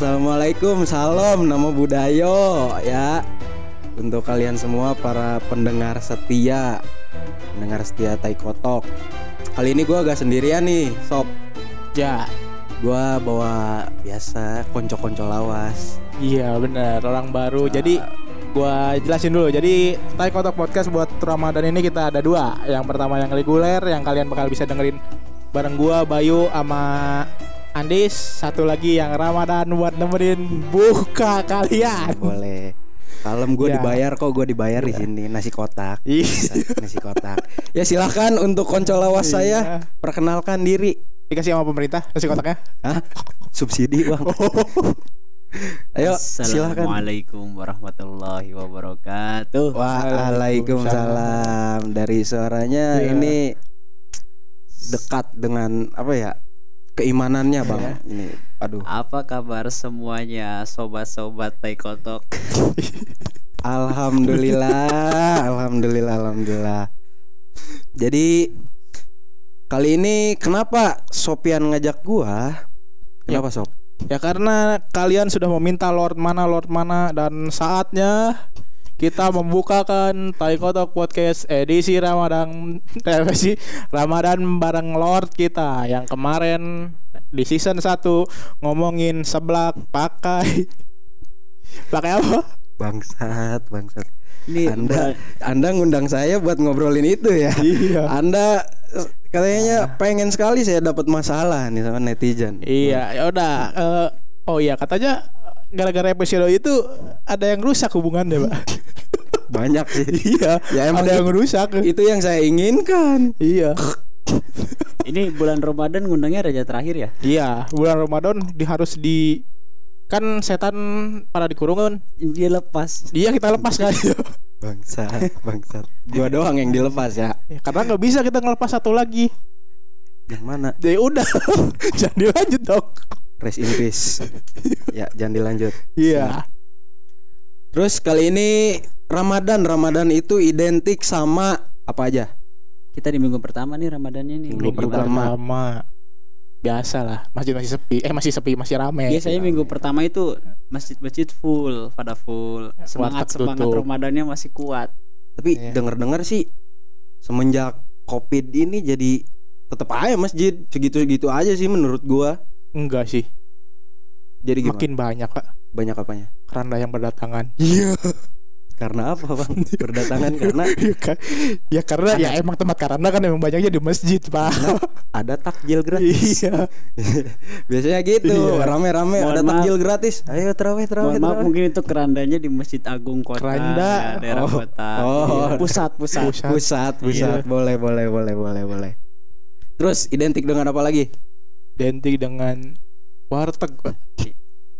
Assalamualaikum, salam, nama Budayo ya. Untuk kalian semua para pendengar setia, pendengar setia Tai Kotok. Kali ini gua agak sendirian nih, sob. Ya, Gua bawa biasa konco-konco lawas. iya bener orang baru. Jadi gua jelasin dulu. Jadi Tai Kotak Podcast buat Ramadan ini kita ada dua. Yang pertama yang reguler yang kalian bakal bisa dengerin bareng gua Bayu sama Andis. Satu lagi yang Ramadan buat nemenin buka kalian. Boleh. Kalem gue Ya. dibayar kok, gue dibayar di sini nasi kotak. Iya. nasi kotak. Ya silahkan untuk konco lawas saya Iya. perkenalkan diri. Dikasih sama pemerintah nasi kotaknya. Hah? Subsidi bang. Ayo silahkan. Assalamualaikum warahmatullahi wabarakatuh. Waalaikumsalam. Dari suaranya Iya. ini dekat dengan apa ya keimanannya bang. Iya. Ini, aduh. Apa kabar semuanya sobat-sobat Tai Kotok? Alhamdulillah, alhamdulillah, alhamdulillah. Jadi kali ini kenapa Sopian ngajak gua? Kenapa Sob? Ya karena kalian sudah meminta Lord mana Lord mana dan saatnya kita membukakan Tai Kotok Podcast edisi Ramadan eh, apa sih Ramadan bareng Lord kita yang kemarin di season 1 ngomongin seblak pakai pakai apa? Bangsat, bangsat. Ini Anda Anda ngundang saya buat ngobrolin itu ya. Iya. Anda eh, kayaknya pengen sekali saya dapat masalah nih sama netizen. Iya, ya udah eh, oh iya katanya gara-gara episode itu ada yang rusak hubungannya, Pak. Banyak sih. iya, Ya emang ada yang itu, rusak. itu yang saya inginkan. Iya. ini bulan Ramadan ngundangnya raja terakhir ya? Iya, bulan Ramadan di harus di kan setan pada dikurungan. Dia lepas. Dia kita lepas kan. Bangsat, bangsat. Gua doang yang dilepas ya. Ya, karena nggak bisa kita ngelepas satu lagi. Yang mana? Ya udah, jangan dilanjut dong. Rest in peace. ya, jangan dilanjut. Iya. Terus kali ini Ramadan, Ramadan itu identik sama apa aja? Kita di minggu pertama nih Ramadannya nih. Minggu Lagi pertama. Pertama. Biasa lah, masjid masih sepi. Eh masih sepi, masih rame. Biasanya minggu pertama itu masjid-masjid full, pada full. Semangat semangat tutup. Ramadannya masih kuat. Tapi Iya. denger-dengar sih semenjak Covid ini jadi tetap aja masjid segitu-gitu aja sih menurut gua. Enggak sih, Jadi gimana? makin banyak Pak. Banyak apanya? Karena yang berdatangan. Iya. Karena apa, Bang? Berdatangan karena ya karena ya emang tempat karena kan emang banyaknya di masjid, Pak. ada takjil gratis. Iya. Biasanya gitu, Iya. rame-rame Mohon ada maaf. takjil gratis. Ayo terawih, terawih, maaf mungkin itu kerandanya di Masjid Agung Kota Keranda. ya, daerah Oh. kota. Oh. Iya. Pusat, pusat. Pusat. Pusat, pusat. Iya. Boleh, boleh, boleh, boleh, boleh. Terus identik dengan apa lagi? Identik dengan warteg, Pak.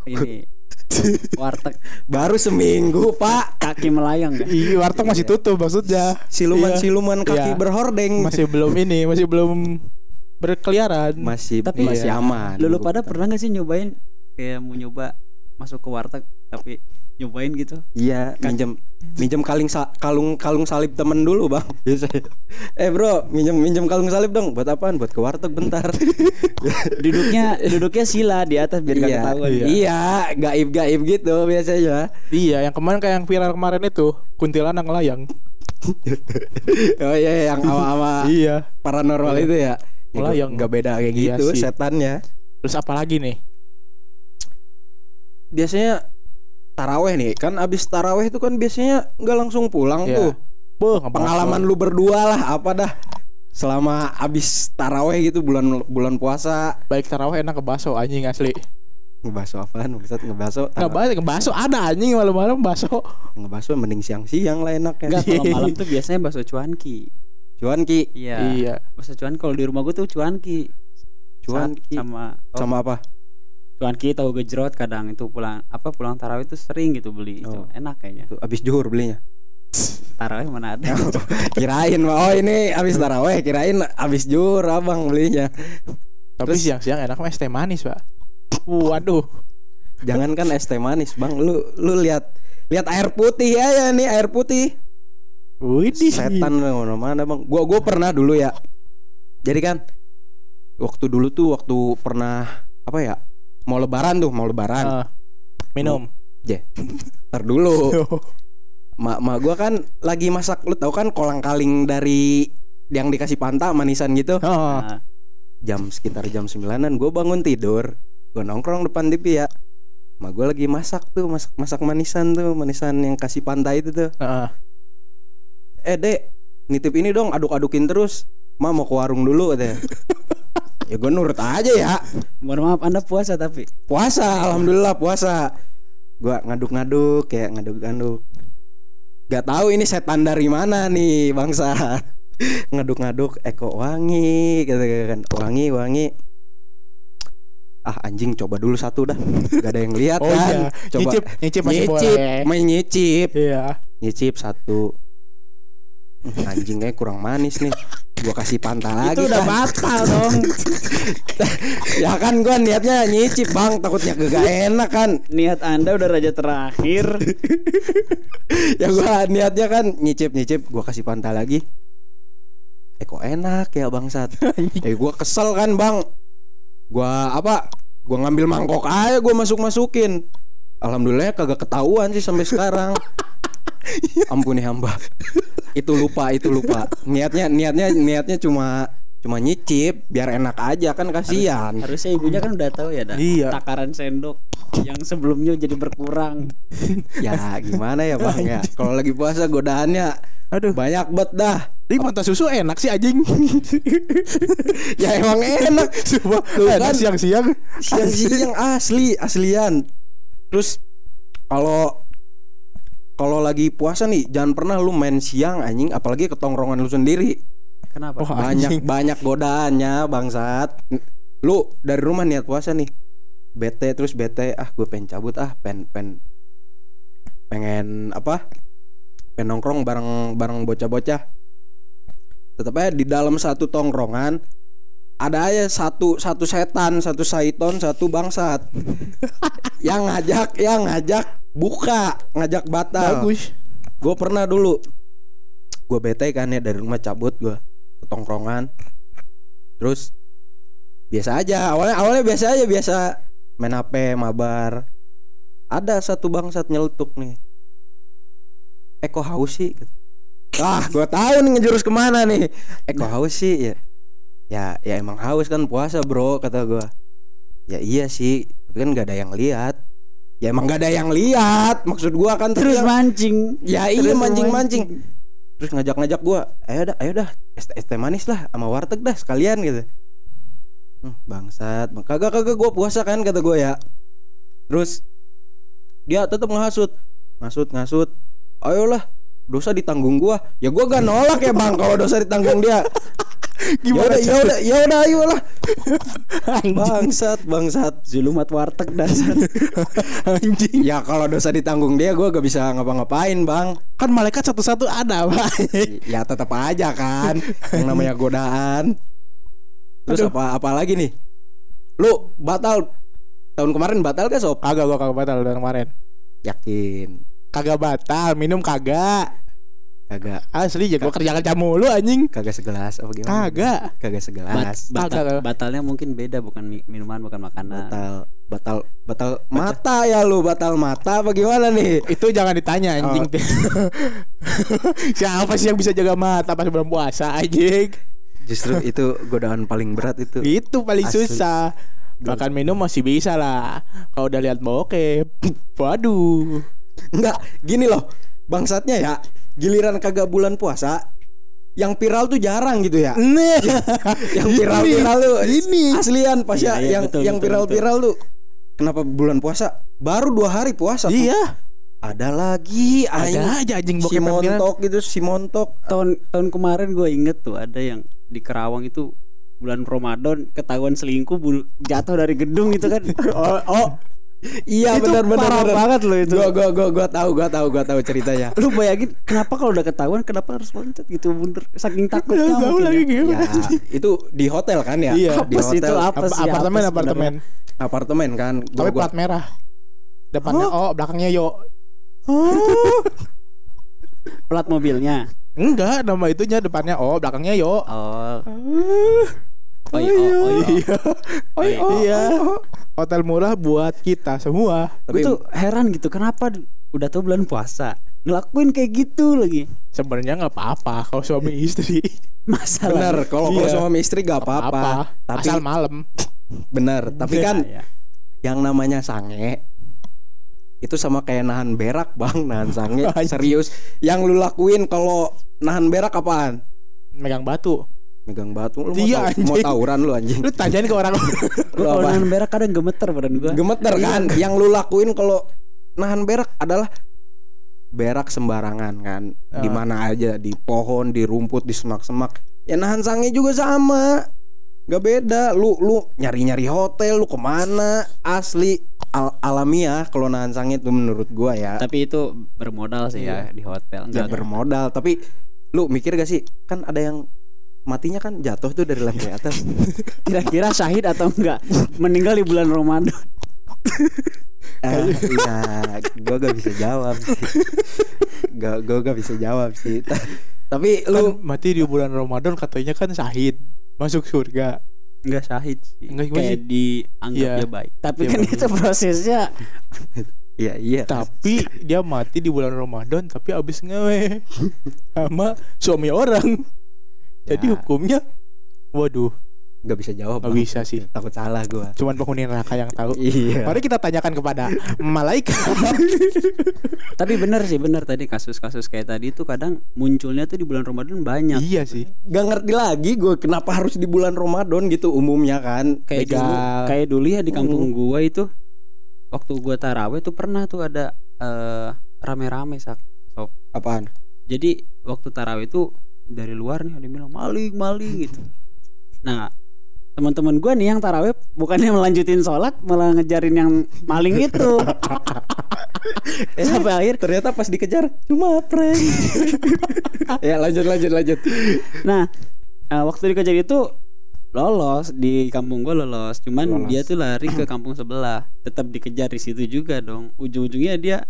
Ini warteg Baru seminggu, Pak. kaki melayang ya. Iya, warteg masih tutup maksudnya. Siluman-siluman kaki Iya. berhordeng. Masih belum ini, masih belum berkeliaran. masih Tapi- masih Iya. aman. Lu, pada pernah gak sih nyobain kayak mau nyoba masuk ke warteg tapi nyobain gitu? Iya, Kan- minjem minjem kalung sa- kalung kalung salib temen dulu, Bang. Biasa. Eh, Bro, minjem minjem kalung salib dong. Buat apaan? Buat ke warteg bentar. Duduknya duduknya sila di atas biar gak iya, ketahuan. iya. iya, gaib-gaib gitu biasanya. Iya, yang kemarin kayak yang viral kemarin itu kuntilanak ngelayang. oh iya, yang sama-sama iya. paranormal Iya. itu ya. Melayang. Nggak beda kayak Iya gitu sih. setannya. Terus apa lagi nih? Biasanya taraweh nih, kan abis taraweh itu kan biasanya nggak langsung pulang Iya. tuh. Beuh, Pengalaman lu berdua lah apa dah selama abis taraweh gitu bulan bulan puasa baik tarawih enak ke bakso anjing asli. ngebaso apaan maksud ngebaso ke bakso ada anjing malam-malam bakso. ngebaso mending siang-siang lah enaknya Enggak kalau malam tuh biasanya bakso cuanki. cuan ki Iya. Iya. Bakso cuan kalau di rumah gue tuh cuanki. Cuanki. sama oh, sama apa cuanki tahu gejrot kadang itu pulang apa pulang tarawih itu sering gitu beli itu Oh. enak kayaknya. tuh abis juhur belinya Tarawih mana ada. kirain oh ini abis taraweh kirain abis juhur abang belinya Tapi siang-siang enak mah es teh manis, Pak. Waduh. jangan kan es teh manis bang lu lu lihat lihat air putih ya ya nih air putih Widih. setan mana mana bang gua gua pernah dulu ya jadi kan waktu dulu tuh waktu pernah apa ya mau lebaran tuh mau lebaran. Ah. minum. je. Ntar dulu. Mak mak gua kan lagi masak lu tahu kan kolang kaling dari yang dikasih panta manisan gitu? Oh. Nah, jam sekitar jam 9an gue bangun tidur. Gue nongkrong depan TV ya. Mak gue lagi masak tuh masak masak manisan tuh manisan yang kasih pantai itu tuh. Heeh. eh dek nitip ini dong aduk-adukin terus. Mak mau ke warung dulu katanya ya gue nurut aja ya. Mohon maaf Anda puasa tapi. Puasa alhamdulillah puasa. Gue ngaduk-ngaduk kayak ngaduk-ngaduk. Gak tahu ini setan dari mana nih bangsa. Ngaduk-ngaduk eko wangi gitu kan. Wangi wangi. Ah anjing coba dulu satu dah. Gak ada yang lihat Oh kan. iya, coba. nyicip, nyicip masih nyicip boleh. main nyicip. Iya. nyicip satu anjingnya kurang manis nih. Gua kasih panta lagi itu udah kan. batal dong. Ya kan gua niatnya nyicip bang. Takutnya gak enak kan. Niat Anda udah raja terakhir. Ya gua niatnya kan nyicip nyicip. Gua kasih panta lagi. Eh kok enak ya bangsat? Eh gua kesel kan bang. Gua apa gua ngambil mangkok aja gua masuk masukin alhamdulillah kagak ketahuan sih sampai sekarang. Ampuni hamba itu lupa itu lupa niatnya niatnya niatnya cuma cuma nyicip biar enak aja kan kasihan harusnya ibunya kan udah tahu ya dah Iya. takaran sendok yang sebelumnya jadi berkurang ya gimana ya bang ya kalau lagi puasa godaannya Aduh. banyak bet dah Di mata susu enak sih anjing. ya emang enak Coba enak kan. siang-siang. siang-siang asli aslian terus kalau kalau lagi puasa nih jangan pernah lu main siang anjing. Apalagi ketongkrongan lu sendiri. Kenapa? Wah, banyak anjing. banyak godaannya bangsat. Lu dari rumah niat puasa nih. Bete terus bete. Ah gue pengen cabut ah. Pen pen pengen apa? Pengen nongkrong bareng bareng bocah-bocah. Tetap aja di dalam satu tongkrongan ada aja satu satu setan satu saiton satu bangsat. Yang ngajak yang ngajak buka ngajak batal. Bagus. gue pernah dulu. Gue bete kan ya dari rumah cabut gue ke tongkrongan. Terus biasa aja. Awalnya awalnya biasa aja biasa main hp mabar. Ada satu bangsat nyeletuk nih. Eko haus sih ah gue tahu nih ngejurus ke mana nih. Eko haus sih ya. Ya ya emang haus kan puasa bro kata gue ya iya sih tapi kan gak ada yang lihat ya emang gak ada yang lihat maksud gua kan terus yang- mancing Ya iya Terus mancing-mancing. Terus ngajak-ngajak gua, "Ayo dah, ayo dah, es, es teh manis lah sama warteg dah sekalian gitu." Hmm, bangsat. Kagak kagak gua puasa kan kata gua ya. Terus dia tetap ngasut. Ngasut, ngasut. Ayolah, dosa ditanggung gua. Ya gua gak nolak ya, Bang, kalau dosa ditanggung dia. Gimana ya udah, ya udah, ayolah. Anjing. Bangsat, bangsat. zulumat warteg dasar Anjing. Ya kalau dosa ditanggung dia gua gak bisa ngapa-ngapain, Bang. Kan malaikat satu-satu ada, Pak. ya tetap aja kan yang namanya godaan terus Aduh. apa apa lagi nih lu batal tahun kemarin batal gak sob Kagak gua kagak batal dari kemarin. yakin Kagak batal, minum kagak. Kagak Asli gua kerja kerja mulu anjing. kagak segelas apa gimana Kagak. kagak segelas Bat- batal- Kagak. batalnya mungkin beda bukan mi- minuman bukan makanan batal batal batal mata ya lu batal mata apa gimana nih Itu jangan ditanya anjing. Oh. Siapa sih yang bisa jaga mata pas bulan puasa anjing? justru itu godaan paling berat itu Itu paling Asli. susah. Makan minum masih bisa lah. Kalau udah lihat bokep, waduh. enggak gini loh bangsatnya ya giliran kagak bulan puasa yang viral tuh jarang gitu ya. Nih, yang viral-viral tuh. ini. aslian pas Iya, ya iya, yang betul, yang viral-viral tuh. Kenapa bulan puasa? Baru dua hari puasa tuh. Iya, ada lagi ada aja anjing si montok gitu si montok. Tahun tahun kemarin gue inget tuh ada yang di Kerawang itu bulan Ramadan ketahuan selingkuh jatuh dari gedung itu kan. Oh, oh iya itu benar benar parah benar banget loh itu gua gua gua gua tahu gua tahu gua tahu ceritanya lu bayangin kenapa kalau udah ketahuan kenapa harus loncat gitu bener saking takutnya Nggak tahu lagi ya. gimana. ya itu di hotel kan ya Iya. di sih itu? hotel Apa Ap- sih? apartemen Apa apartemen. apartemen kan gua, Tapi gua, plat merah. Depannya O, belakangnya Yo. plat mobilnya Enggak, nama itunya depannya O, belakangnya Yo. oh oh, iya, oh, oh, iya. Oh, iya. Iya. hotel murah buat kita semua. Gue tuh heran gitu kenapa udah tau bulan puasa ngelakuin kayak gitu lagi. Sebenarnya nggak apa-apa kalau suami istri. Masalah. Bener, kalau kalau Iya. suami istri gak apa-apa. Apa? Tapi Asal malam. bener, tapi Iya, kan Ya, yang namanya sange itu sama kayak nahan berak bang nahan sange serius yang lu lakuin kalau nahan berak apaan Megang batu. Megang batu lu Iya, mau, tau- mau tawuran lu anjing. Lu tanyain ke orang Lu. Kalau apa? nahan berak kadang gemeter badan gua. gemeter kan? Yang lu lakuin kalau nahan berak adalah berak sembarangan kan. Di Ah. mana aja di pohon di rumput di semak-semak. Ya nahan sange juga sama. Nggak beda. Lu lu nyari-nyari hotel lu ke mana? Asli al- alamiah kalau nahan sange itu menurut gua ya. Tapi itu bermodal sih ya di hotel. ya Enggak bermodal tapi lu mikir gak sih? Kan ada yang matinya kan jatuh tuh dari lantai atas kira-kira syahid atau enggak meninggal di bulan Ramadan. ah, ya gua gak bisa jawab sih gak gua gak bisa jawab sih Ta- tapi kan lu mati di bulan Ramadan katanya kan syahid masuk surga. Enggak syahid sih. Enggak, gimana Kayak sih? dianggap Iya. dia baik. Tapi Iya, kan bagus. itu prosesnya iya iya Tapi dia mati di bulan Ramadan tapi abis ngewe sama suami orang. Jadi Ya. hukumnya waduh, gak bisa jawab nggak bisa sih. takut salah gua Cuman penghuni neraka yang tahu. iya Mari kita tanyakan kepada malaikat. Tapi benar sih benar tadi kasus-kasus kayak tadi itu kadang munculnya tuh di bulan Ramadan banyak. iya sih. gak ngerti lagi gue kenapa harus di bulan Ramadan gitu umumnya kan Kayak dulu, kayak dulu ya di kampung Mm. gua itu waktu gua taraweh tuh pernah tuh ada eh, rame-rame sak. apaan Jadi waktu taraweh itu dari luar nih ada yang bilang maling maling gitu. Nah teman-teman gua nih yang taraweh bukannya melanjutin sholat malah ngejarin yang maling itu. Sampai akhir ternyata pas dikejar cuma prank ya lanjut lanjut lanjut Nah, eh, waktu dikejar itu lolos di kampung gua lolos, cuman Lolos. dia tuh lari ke kampung sebelah, tetap dikejar di situ juga dong. Ujung-ujungnya dia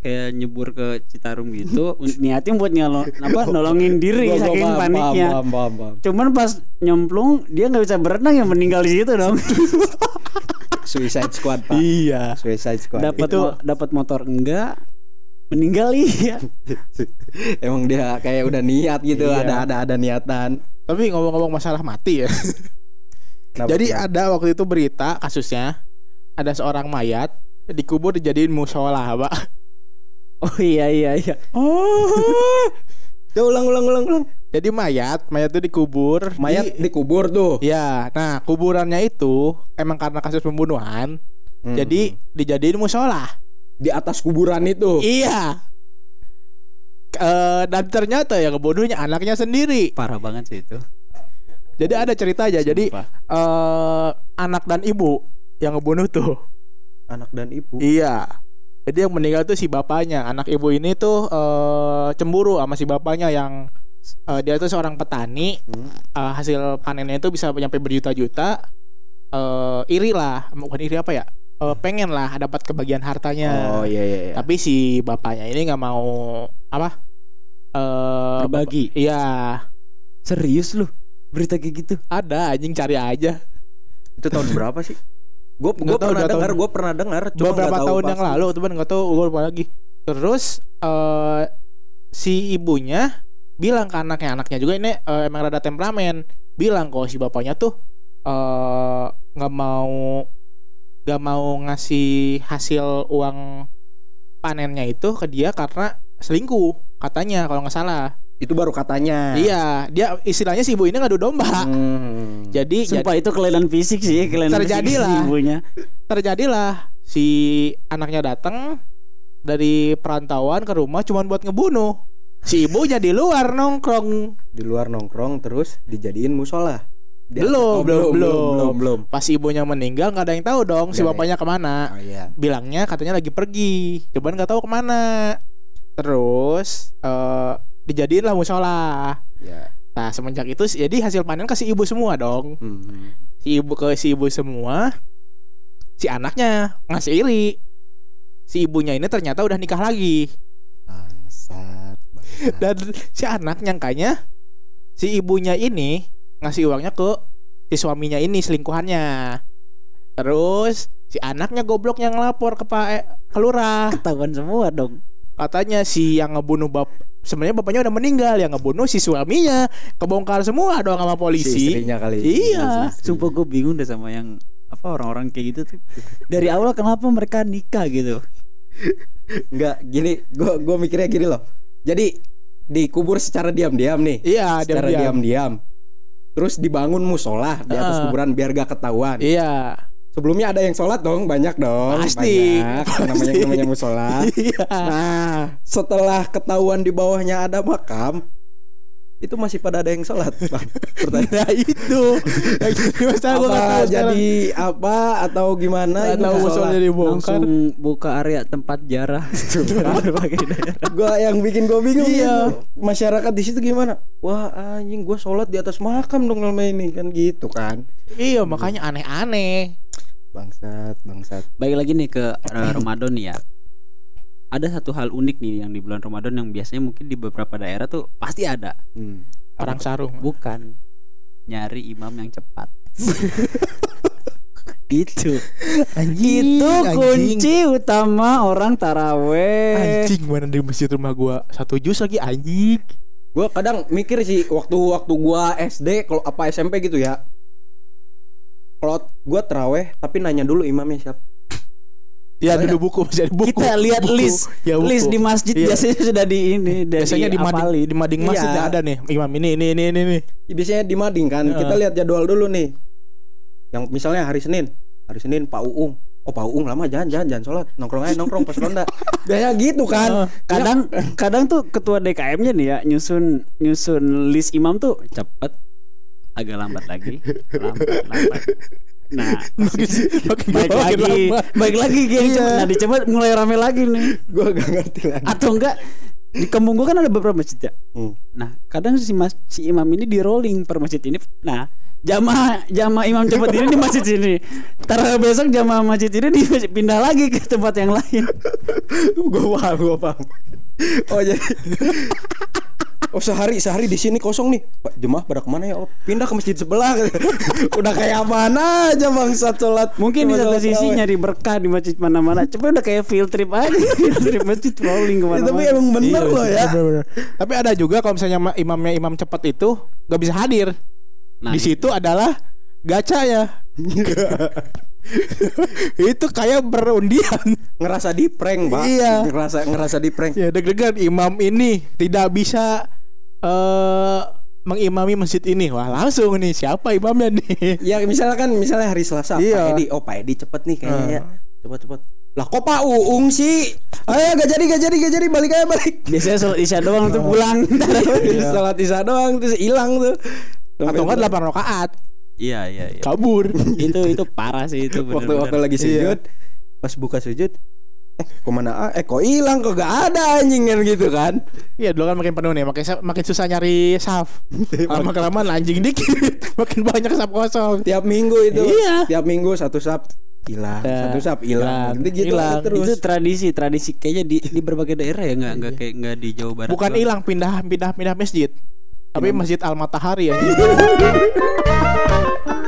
kayak nyebur ke Citarum gitu, niatin buat nyalo, apa nolongin diri Gua- gua saking paham, paniknya. paham, paham, paham. Cuman pas nyemplung dia nggak bisa berenang yang meninggal di situ dong. Suicide Squad pak Iya. Suicide Squad Dapat Itu- mo- dapat motor enggak, meninggal iya. Emang dia kayak udah niat gitu Iya. Ada ada ada niatan Tapi ngomong-ngomong masalah mati ya. Kenapa, Jadi kenapa? ada waktu itu berita kasusnya ada seorang mayat dikubur dijadiin musola, Pak. Oh iya iya iya. Oh. Ya, ulang ulang ulang ulang Jadi mayat, mayat itu dikubur. Mayat di- dikubur tuh Ya, nah kuburannya itu emang karena kasus pembunuhan, Hmm. jadi dijadiin musola. Di atas kuburan itu Iya. Eh, dan ternyata yang kebunuhnya anaknya sendiri. Parah banget sih itu. Jadi ada ceritanya. Jadi Sumpah. eh anak dan ibu yang ngebunuh tuh. Anak dan ibu Iya. Jadi yang meninggal tuh si bapaknya. Anak ibu ini tuh eh cemburu sama si bapaknya yang eh, dia tuh seorang petani. Hmm. Eh, hasil panennya itu bisa nyampe berjuta-juta. Eh iri lah, bukan iri apa ya? Eh, pengen lah dapat kebagian hartanya. Oh iya iya, iya. Tapi si bapaknya ini nggak mau apa? Eh Berbagi. Iya, Serius lu? Berita kayak gitu? ada anjing cari aja. Itu tahun berapa sih? Gue gue pernah dengar, gue pernah dengar. cuma beberapa tahu tahun yang lalu tuh nggak tahu gue lupa lagi. Terus eh si ibunya bilang ke anaknya anaknya juga ini eh, emang rada temperamen bilang kalau si bapaknya tuh eh nggak mau nggak mau ngasih hasil uang panennya itu ke dia karena selingkuh katanya kalau nggak salah Itu baru katanya. iya dia istilahnya si ibu ini ngadu domba Hmm. jadi jadi Sumpah itu kelainan fisik sih, kelainan Terjadi fisik si ibunya. terjadilah si anaknya datang dari perantauan ke rumah cuman buat ngebunuh si ibunya di luar nongkrong di luar nongkrong terus dijadiin musola. Di Belum, belum, belum. belum, belum. pas ibunya meninggal nggak ada yang tahu dong si bapaknya ke mana Oh iya. bilangnya katanya lagi pergi cuman nggak tahu ke mana terus eh dijadiin lah musola Ya. nah semenjak itu jadi hasil panen ke si ibu semua dong Hmm. si ibu ke si ibu semua si anaknya ngasih iri si ibunya ini ternyata udah nikah lagi Bangsat. dan si anak nyangkanya si ibunya ini ngasih uangnya ke si suaminya ini selingkuhannya Terus si anaknya goblok yang ngelapor ke Pak eh, ke lurah. Ketahuan semua dong. Katanya si yang ngebunuh bap sebenarnya bapaknya udah meninggal, yang ngebunuh si suaminya. Kebongkar semua dong sama Si polisi. istrinya kali. Iya. Sumpah gue bingung deh sama yang apa orang-orang kayak gitu tuh. Dari awal kenapa mereka nikah gitu? Enggak, gini, gua gua mikirnya gini loh. Jadi dikubur secara diam-diam nih. Iya, secara diam-diam. Terus dibangun musola di atas kuburan biar gak ketahuan. Iya. Sebelumnya ada yang sholat dong, banyak dong. Pasti. Banyak. Namanya Pasti. namanya musola. Iya. Nah, setelah ketahuan di bawahnya ada makam, itu masih pada ada yang sholat, Bang. Pertanyaan. Nah itu masalah apa sekarang. jadi apa atau gimana ini tahu sholat. jadi bongkar Langsung buka area tempat jarah. Gua yang bikin gua bingung Iya. gitu. Masyarakat di situ gimana? Wah, anjing gua sholat di atas makam dong lama ini kan gitu kan. Iya makanya aneh-aneh Bangsat, bangsat. Baik lagi nih ke eh, Ramadan nih ya. Ada satu hal unik nih yang di bulan Ramadan yang biasanya mungkin di beberapa daerah tuh pasti ada. Hmm. Perang sarung Bukan nyari imam yang cepat. itu Anjing itu anjing. kunci utama orang taraweh. Anjing mana di masjid rumah gua Satu jus lagi anjing Gua kadang mikir sih waktu-waktu gua SD kalau apa SMP gitu ya. Kalau gua teraweh tapi nanya dulu imamnya siapa. Ya Soalnya- dulu buku masih ada buku Kita lihat Buku. list ya, buku. list di masjid Iya. biasanya sudah di ini dari Biasanya di mading, apalin. di mading masjid Iya. ada nih Imam ini ini ini ini, ini. Ya, biasanya di mading kan. Heeh. Kita lihat jadwal dulu nih. Yang misalnya hari Senin. Hari Senin Pak Uung. Oh Pak Uung lama jangan jangan jangan sholat nongkrong aja nongkrong pas ronda. Biasanya gitu kan. Heeh. kadang kadang tuh ketua DKM-nya nih ya nyusun nyusun list imam tuh cepet agak lambat lagi lambat lambat nah Makin, baik lagi. baik lagi gini Iya. nah dicoba mulai rame lagi nih. Gua gak ngerti lagi. atau enggak di kampung gua kan ada beberapa masjid ya. Hmm. nah kadang si mas si imam ini di rolling per masjid ini. Nah jamaah jamaah imam cepat ini di masjid sini Taruh besok jamaah masjid ini dipindah lagi ke tempat yang lain. Gua paham, gua paham. Oh jadi Oh sehari sehari di sini kosong nih. Pak jemaah pada ke mana ya? Oh, pindah ke masjid sebelah. Udah kayak mana aja bangsat sholat. Mungkin di satu sisi nyari berkah di masjid mana-mana. Coba udah kayak field trip aja field trip masjid rolling Ya, ke mana-mana. tapi emang bener Iya, loh ya. bener-bener. Tapi ada juga kalau misalnya ma- imamnya imam cepat itu nggak bisa hadir. Nah, di situ adalah gacha ya. itu kayak berundian. Ngerasa di prank, Pak. Iya. Ngerasa ngerasa di prank. ya deg-degan imam ini tidak bisa eh mengimami masjid ini. Wah, langsung nih siapa imamnya nih? Ya misalkan misalnya hari Selasa Iya. Pak Edi, oh Pak Edi cepet nih kayaknya Hmm. ya. Cepet cepet. Lah kok Pak Uung sih? Ayo gak jadi gak jadi gak jadi balik aja balik. biasanya sholat isya doang tuh pulang. Salat isya doang terus hilang tuh. Atau enggak 8 rakaat. Iya iya iya. Kabur. itu itu parah sih itu waktu waktu lagi sujud pas buka sujud eh ke mana ah? eh kok hilang kok gak ada anjing kan gitu kan Iya dulu kan makin penuh nih, makin makin susah nyari saf. Lama kelamaan anjing dikit, makin banyak saf kosong. tiap minggu itu Iya. tiap minggu satu sap hilang Ya, satu sap hilang gitu hilang. terus Itu tradisi tradisi kayaknya di di berbagai daerah ya nggak nggak kayak nggak di Jawa Barat. Bukan hilang pindah pindah pindah masjid. Tapi masjid Al Matahari ya.